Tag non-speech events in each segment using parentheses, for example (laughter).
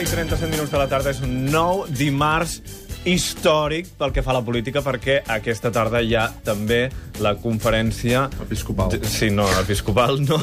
i 37 minuts de la tarda és un nou dimarts històric pel que fa a la política, perquè aquesta tarda hi ha també la conferència... Episcopal. Sí, no, episcopal no,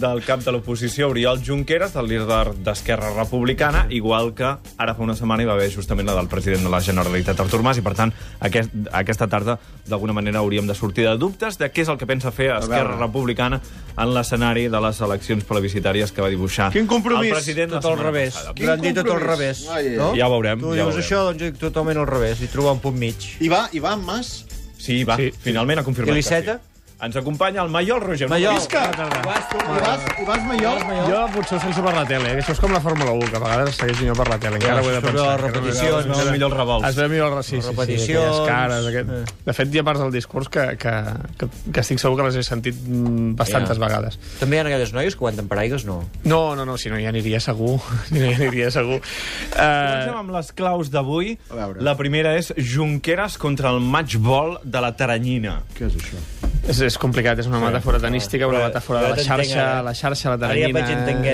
del cap de l'oposició, Oriol Junqueras, del líder d'Esquerra Republicana, igual que ara fa una setmana hi va haver justament la del president de la Generalitat, Artur Mas, i per tant aquest, aquesta tarda d'alguna manera hauríem de sortir de dubtes de què és el que pensa fer Esquerra. Republicana en l'escenari de les eleccions plebiscitàries que va dibuixar Quin compromís? el president Tot al revés. Van dir tot al revés. No? Ja ho veurem, Tu ja ho dius veurem. això, doncs jo dic totalment al revés. I trobar un punt mig. I va, i va en Mas? Sí, va, Sí. finalment ha confirmat I que sí. Ens acompanya el Maiol Roger. Maiol. Visca! I vas, vas, i vas Mallol? Jo potser ho segueixo per la tele, eh? això és com la Fórmula 1, que a vegades segueixo jo per la tele, encara ho he de pensar. les repeticions, no? Es veu millor el revolt. Es veu millor el sí, sí, sí, aquelles cares. Aquest... De fet, hi ha parts del discurs que, que, que, que estic segur que les he sentit mm, bastantes Ja. vegades. També hi ha aquelles noies que aguanten paraigues, no? No, no, no, si no, ja aniria segur. (laughs) Si no, ja aniria segur. Comencem Uh, amb les claus d'avui. La primera és Junqueras contra el matchball de la Taranyina. Què és això? És, és complicat, és una metàfora tenística, una Però metàfora de ja la xarxa, la xarxa, la Ara ja vaig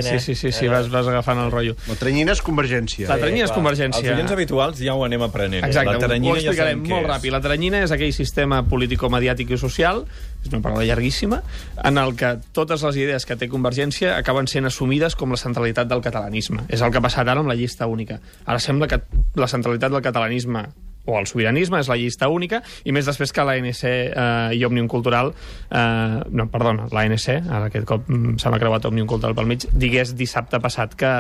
eh? Sí, sí, sí, sí Ara- vas, vas agafant el rotllo. La tranyina és Convergència. La taranyina és clar. Els Convergència. oients habituals ja ho anem aprenent. eh? Exacte, la ho ja explicarem què molt és. ràpid. La taranyina és aquell sistema político-mediàtic i social, és una paraula llarguíssima, en el que totes les idees que té Convergència acaben sent assumides com la centralitat del catalanisme. És el que ha passat ara amb la llista única. Ara sembla que la centralitat del catalanisme o el sobiranisme és la llista única, i més després que l'ANC eh, i Òmnium Cultural, eh, no, perdona, l'ANC, ara aquest cop mm, se m'ha creuat Òmnium Cultural pel mig, digués dissabte passat que,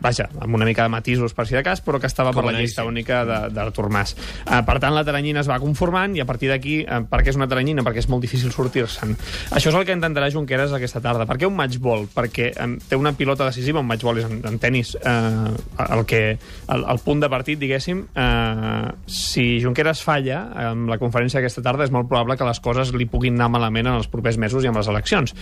vaja, amb una mica de matisos per si de cas, però que estava Com per la llista Nike. única de- d'Artur Mas. Uh, per tant, la taranyina es va conformant i a partir d'aquí, uh, per què és una taranyina? Perquè és molt difícil sortir-se'n. Això és el que intentarà Junqueras aquesta tarda. Per què un matchball? Perquè um, té una pilota decisiva, un matchball és en, en tennis, uh, el, que, el, el punt de partit, diguéssim, uh, si Junqueras falla amb la conferència d'aquesta tarda és molt probable que les coses li puguin anar malament en els propers mesos i amb les eleccions.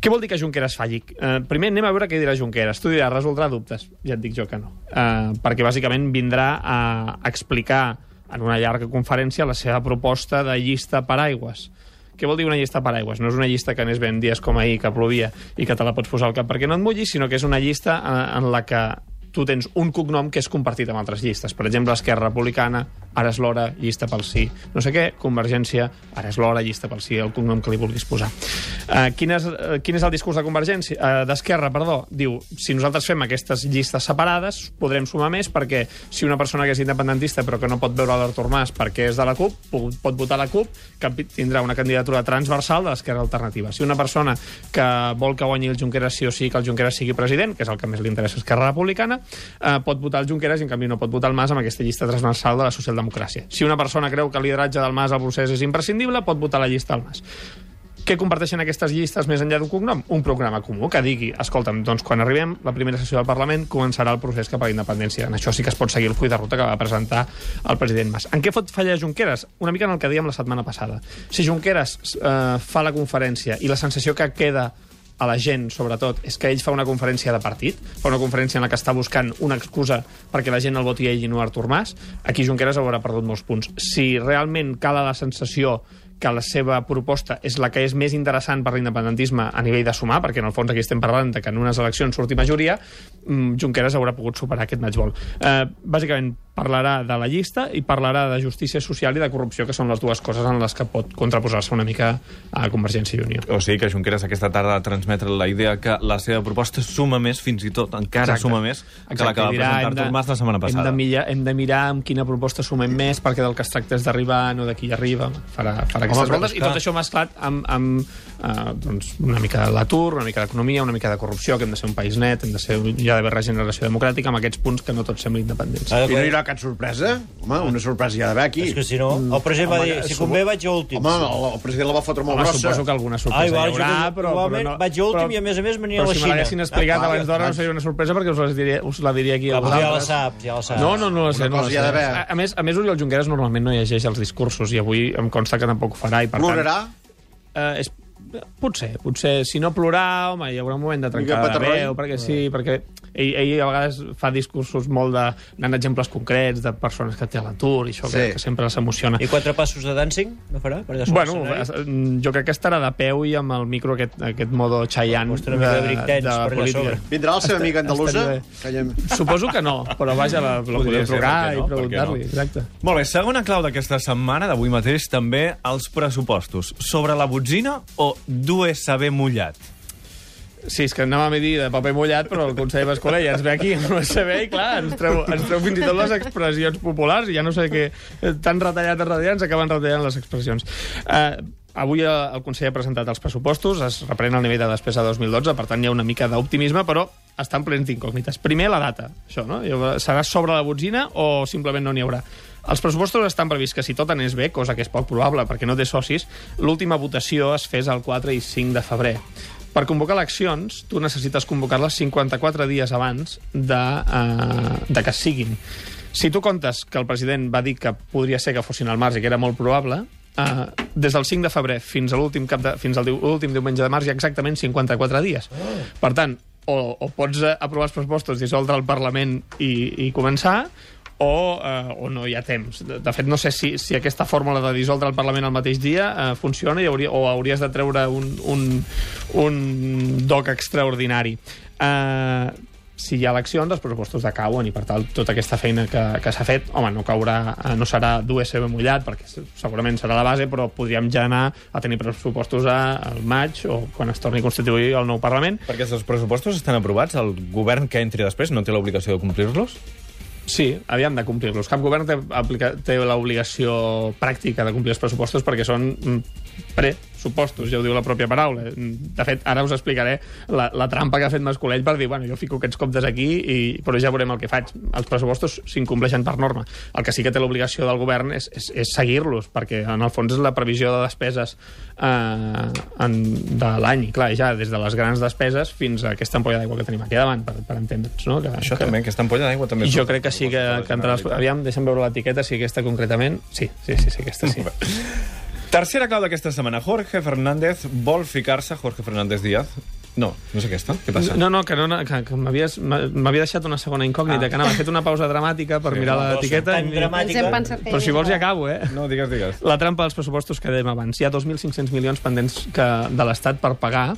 Què vol dir que Junqueras falli? Uh, primer anem a veure què dirà Junqueras. Tu diràs, resoldrà dubtes. Ja et dic jo que no. Uh, perquè bàsicament vindrà a explicar en una llarga conferència la seva proposta de llista paraigües. Què vol dir una llista paraigües? No és una llista que anés ben dies com ahir, que plovia i que te la pots posar al cap perquè no et mullis, sinó que és una llista en, en la que tu tens un cognom que és compartit amb altres llistes. Per exemple, Esquerra Republicana, ara és l'hora, llista pel sí. No sé què, Convergència, ara és l'hora, llista pel sí, el cognom que li vulguis posar. Uh, quin, és, uh, quin és el discurs de Convergència? Uh, D'Esquerra, perdó. Diu, si nosaltres fem aquestes llistes separades, podrem sumar més perquè si una persona que és independentista però que no pot veure l'Artur Mas perquè és de la CUP, pot, votar la CUP, que tindrà una candidatura transversal de l'Esquerra Alternativa. Si una persona que vol que guanyi el Junqueras sí o sí, que el Junqueras sigui president, que és el que més li interessa a Esquerra Republicana, eh, pot votar el Junqueras i en canvi no pot votar el Mas amb aquesta llista transversal de la socialdemocràcia. Si una persona creu que el lideratge del Mas al procés és imprescindible, pot votar la llista del Mas. Què comparteixen aquestes llistes més enllà d'un cognom? Un programa comú que digui, escolta'm, doncs quan arribem la primera sessió del Parlament començarà el procés cap a la independència. En això sí que es pot seguir el full de ruta que va presentar el president Mas. En què fot fallar Junqueras? Una mica en el que dèiem la setmana passada. Si Junqueras eh, fa la conferència i la sensació que queda a la gent, sobretot, és que ell fa una conferència de partit, fa una conferència en la que està buscant una excusa perquè la gent el voti ell i no Artur Mas, aquí Junqueras haurà perdut molts punts. Si realment cala la sensació que la seva proposta és la que és més interessant per l'independentisme a nivell de sumar, perquè en el fons aquí estem parlant de que en unes eleccions surti majoria, mm, Junqueras haurà pogut superar aquest matchball. Eh, bàsicament, parlarà de la llista i parlarà de justícia social i de corrupció, que són les dues coses en les que pot contraposar-se una mica a Convergència i Unió. O sigui que Junqueras aquesta tarda ha transmetre la idea que la seva proposta suma més, fins i tot encara Exacte. suma més, que la que va dirà, presentar Artur Mas la setmana Hem de, passada. mirar, hem de mirar amb quina proposta sumem més, perquè del que es tracta és d'arribar, no de qui arriba. Farà, farà aquestes però voltes. I tot això mesclat amb, amb eh, doncs una mica de l'atur, una mica d'economia, una mica de corrupció, que hem de ser un país net, hem de ser, hi ha d'haver regeneració democràtica, amb aquests punts que no tots semblen independents. Ah, I no hi haurà cap sorpresa? Home, una sorpresa hi ha d'haver aquí. És que si no, el president va Home, dir, si supo- convé vaig a últim. Home, el, el president la va fotre molt Home, grossa. suposo que alguna Ah, sorpresa igual, hi haurà, però, però no... vaig a últim però- i a més a més venia però a la si me Xina. l'haguessin explicat Ah, abans d'hora no seria una sorpresa perquè us la diria, us la diria aquí a Ah, però ja la vosaltres. saps, ja la saps. No, no, no la sé. No la sé. A, més, a més, Oriol Junqueras normalment no llegeix els discursos i avui em consta que tampoc farà. I per Plorarà? Tant, eh, és, potser, potser, si no plorar, home, hi haurà un moment de trencar de veu, perquè sí, perquè ell, ell a vegades fa discursos molt de... anant exemples concrets de persones que té a l'atur i això Sí. que, que sempre s'emociona. I quatre passos de dancing no farà? Per Bueno, jo crec que estarà de peu i amb el micro aquest, aquest modo Chayanne de breakdance per allà política. Vindrà la seva amiga andalusa? Suposo que no, però vaja, la, la Podria trucar no? i preguntar-li. no? Exacte. Molt bé, segona clau d'aquesta setmana, d'avui mateix, també els pressupostos. Sobre la botzina o d'USB mullat? Sí, és que anàvem a dir de paper mullat, però el conseller Mascolell ja ens ve aquí amb l'USB i, clar, ens treu, ens treu fins i tot les expressions populars i ja no sé què... eh, Tan retallat, tan retallat, ens acaben retallant les expressions. Uh, avui eh, el conseller ha presentat els pressupostos, es reprèn el nivell de despesa de 2012, per tant hi ha una mica d'optimisme, però estan plens d'incògnites. Primer, la data, això, no? Serà sobre la botzina o simplement no n'hi haurà? Els pressupostos estan prevists que si tot anés bé, cosa que és poc probable perquè no té socis, l'última votació es fes el 4 i 5 de febrer. Per convocar eleccions, tu necessites convocar-les 54 dies abans de, uh, de que siguin. Si tu comptes que el president va dir que podria ser que fossin al març i que era molt probable, uh, des del 5 de febrer fins a l'últim cap de, fins al l'últim diumenge de març hi ha exactament 54 dies. Per tant, o, o pots eh, aprovar els pressupostos, dissoldre el Parlament i, i començar, o, eh, o no hi ha temps. De, de fet, no sé si, si aquesta fórmula de dissoldre el Parlament el mateix dia eh, funciona i hauria, o hauries de treure un, un, un doc extraordinari. Eh, si hi ha eleccions, els pressupostos decauen i, per tant, tota aquesta feina que, que s'ha fet, home, no caurà, eh, no serà d'USB mullat, perquè se- segurament serà la base, però podríem ja anar a tenir pressupostos a, al maig o quan es torni a constituir el nou Parlament. Perquè els pressupostos estan aprovats, el govern que entri després no té l'obligació de complir-los? Sí, havíem de complir-los. Cap govern té, aplica, té l'obligació pràctica de complir els pressupostos perquè són mm, pressupostos, ja ho diu la pròpia paraula. De fet, ara us explicaré la, la trampa que ha fet Mascolell per dir, bueno, jo fico aquests comptes aquí, i, però ja veurem el que faig. Els pressupostos s'incompleixen per norma. El que sí que té l'obligació del govern és, és, és seguir-los, perquè en el fons és la previsió de despeses eh, en, de l'any. I clar, ja des de les grans despeses fins a aquesta ampolla d'aigua que tenim aquí davant, per, per entendre'ns. No? Que, Això que... també, aquesta ampolla d'aigua també... Jo crec que als sí que, que entre les... Aviam, deixa'm veure l'etiqueta, si aquesta concretament... Sí, sí, sí, sí aquesta sí. (laughs) Tercera clau d'aquesta setmana. Jorge Fernández vol ficar-se... Jorge Fernández Díaz? No, no és aquesta. Què passa? No, no, que, no, que, que m'havies- m'havia deixat una segona incògnita, Ah. que anava, fet una pausa dramàtica per Sí, mirar no, l'etiqueta. dramàtica. Que Però si vols ja havia- acabo, eh? No, digues, digues. La trampa dels pressupostos que dèiem abans. Hi ha 2.500 milions pendents que, de l'Estat per pagar,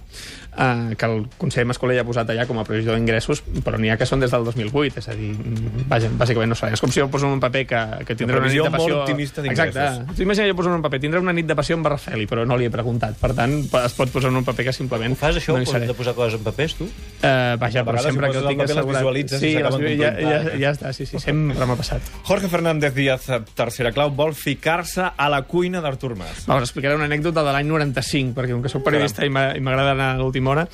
eh, que el conseller Mascolell ha posat allà com a previsió d'ingressos, però n'hi ha que són des del 2008, és a dir, mm, vaja, bàsicament no sabem. És com si jo poso en un paper que, que tindré una nit de passió... molt optimista d'ingressos. Exacte. Tu imagina jo poso en un paper, tindré una nit de passió amb Barrafeli, però no li he preguntat. Per tant, es pot posar en un paper que simplement... Ho fas, això, no seré. de posar coses en papers, tu? Eh, vaja, però sempre si que ho tinc assegurat... sí, les- ja, ja, ja està, sí, sí, sempre m'ha passat. Jorge Fernández Díaz, eh, tercera clau, vol ficar-se a la cuina d'Artur Mas. Va, us explicaré una anècdota de l'any 95, perquè com que sóc periodista m'ha- i m'agrada anar a l'última hora,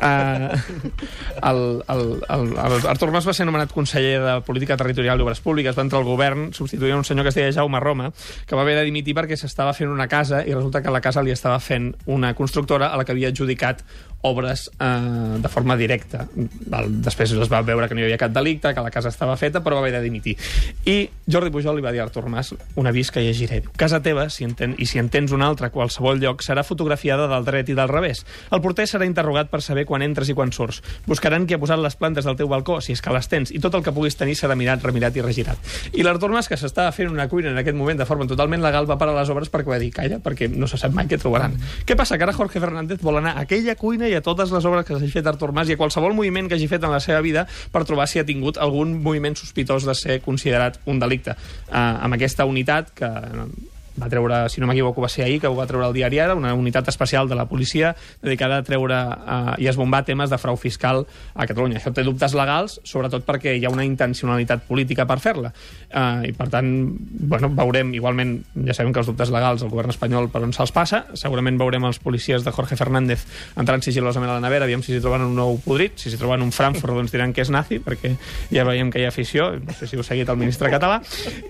eh, (laughs) el, el, el, el Artur Mas va ser nomenat conseller de Política Territorial i Obres Públiques, va entrar al govern substituint un senyor que es deia Jaume Roma, que va haver de dimitir perquè s'estava fent una casa i resulta que la casa li estava fent una constructora a la que havia adjudicat obres eh, de forma directa. Val, després es va veure que no hi havia cap delicte, que la casa estava feta, però va haver de dimitir. I Jordi Pujol li va dir a Artur Mas un avís que llegiré. Casa teva, si enten, i si en tens una altra a qualsevol lloc, serà fotografiada del dret i del revés. El porter serà interrogat per saber quan entres i quan surts. Buscaran qui ha posat les plantes del teu balcó, si és que les tens, i tot el que puguis tenir serà mirat, remirat i regirat. I l'Artur Mas, que s'estava fent una cuina en aquest moment de forma totalment legal, va parar les obres perquè va dir, calla, perquè no se sap mai què trobaran. Què passa? Que ara Jorge Fernández vol anar a aquella cuina i a totes les obres que s'hagi fet Artur Mas i a qualsevol moviment que hagi fet en la seva vida per trobar si ha tingut algun moviment sospitós de ser considerat un delicte. Uh, amb aquesta unitat que va treure, si no m'equivoco, va ser ahir, que ho va treure el diari Ara, una unitat especial de la policia dedicada a treure uh, i esbombar temes de frau fiscal a Catalunya. Això té dubtes legals, sobretot perquè hi ha una intencionalitat política per fer-la. Uh, I, per tant, bueno, veurem, igualment, ja sabem que els dubtes legals el govern espanyol per on se'ls passa, segurament veurem els policies de Jorge Fernández entrant sigilosament a la nevera, aviam si s'hi troben un nou podrit, si s'hi troben un Frankfurt, doncs diran que és nazi, perquè ja veiem que hi ha afició, no sé si heu seguit el ministre català,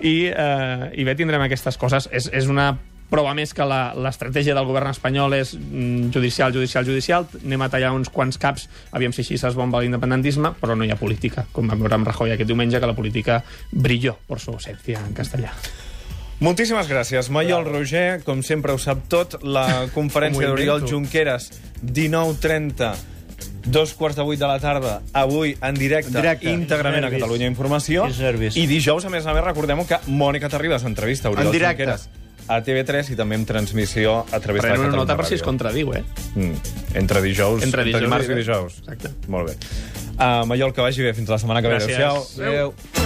i, uh, i bé, tindrem aquestes coses. És, és una prova més que la- l'estratègia del govern espanyol és mm, judicial, judicial, judicial, anem a tallar uns quants caps, aviam si així s'esbomba l'independentisme, però no hi ha política, com vam veure amb Rajoy aquest diumenge, que la política brilló por su ausencia en castellà. Moltíssimes gràcies. Maiol Roger, com sempre ho sap tot, la (laughs) conferència d'Oriol. Junqueras, 19.30, dos quarts de vuit de la tarda, avui en directe, En directe. íntegrament a. Catalunya Informació. I dijous, a més a més, recordem que Mònica Terribas entrevista Oriol En directe. Junqueras a TV3 i també amb transmissió a través de Pren una Catalunya nota per si es contradiu, eh? Mm. Entre dijous, Entre dijous dimarts i i dijous. Exacte. Molt bé. Uh, Maiol, que vagi bé. Fins la setmana que ve. Gràcies. Adéu-siau. Adéu.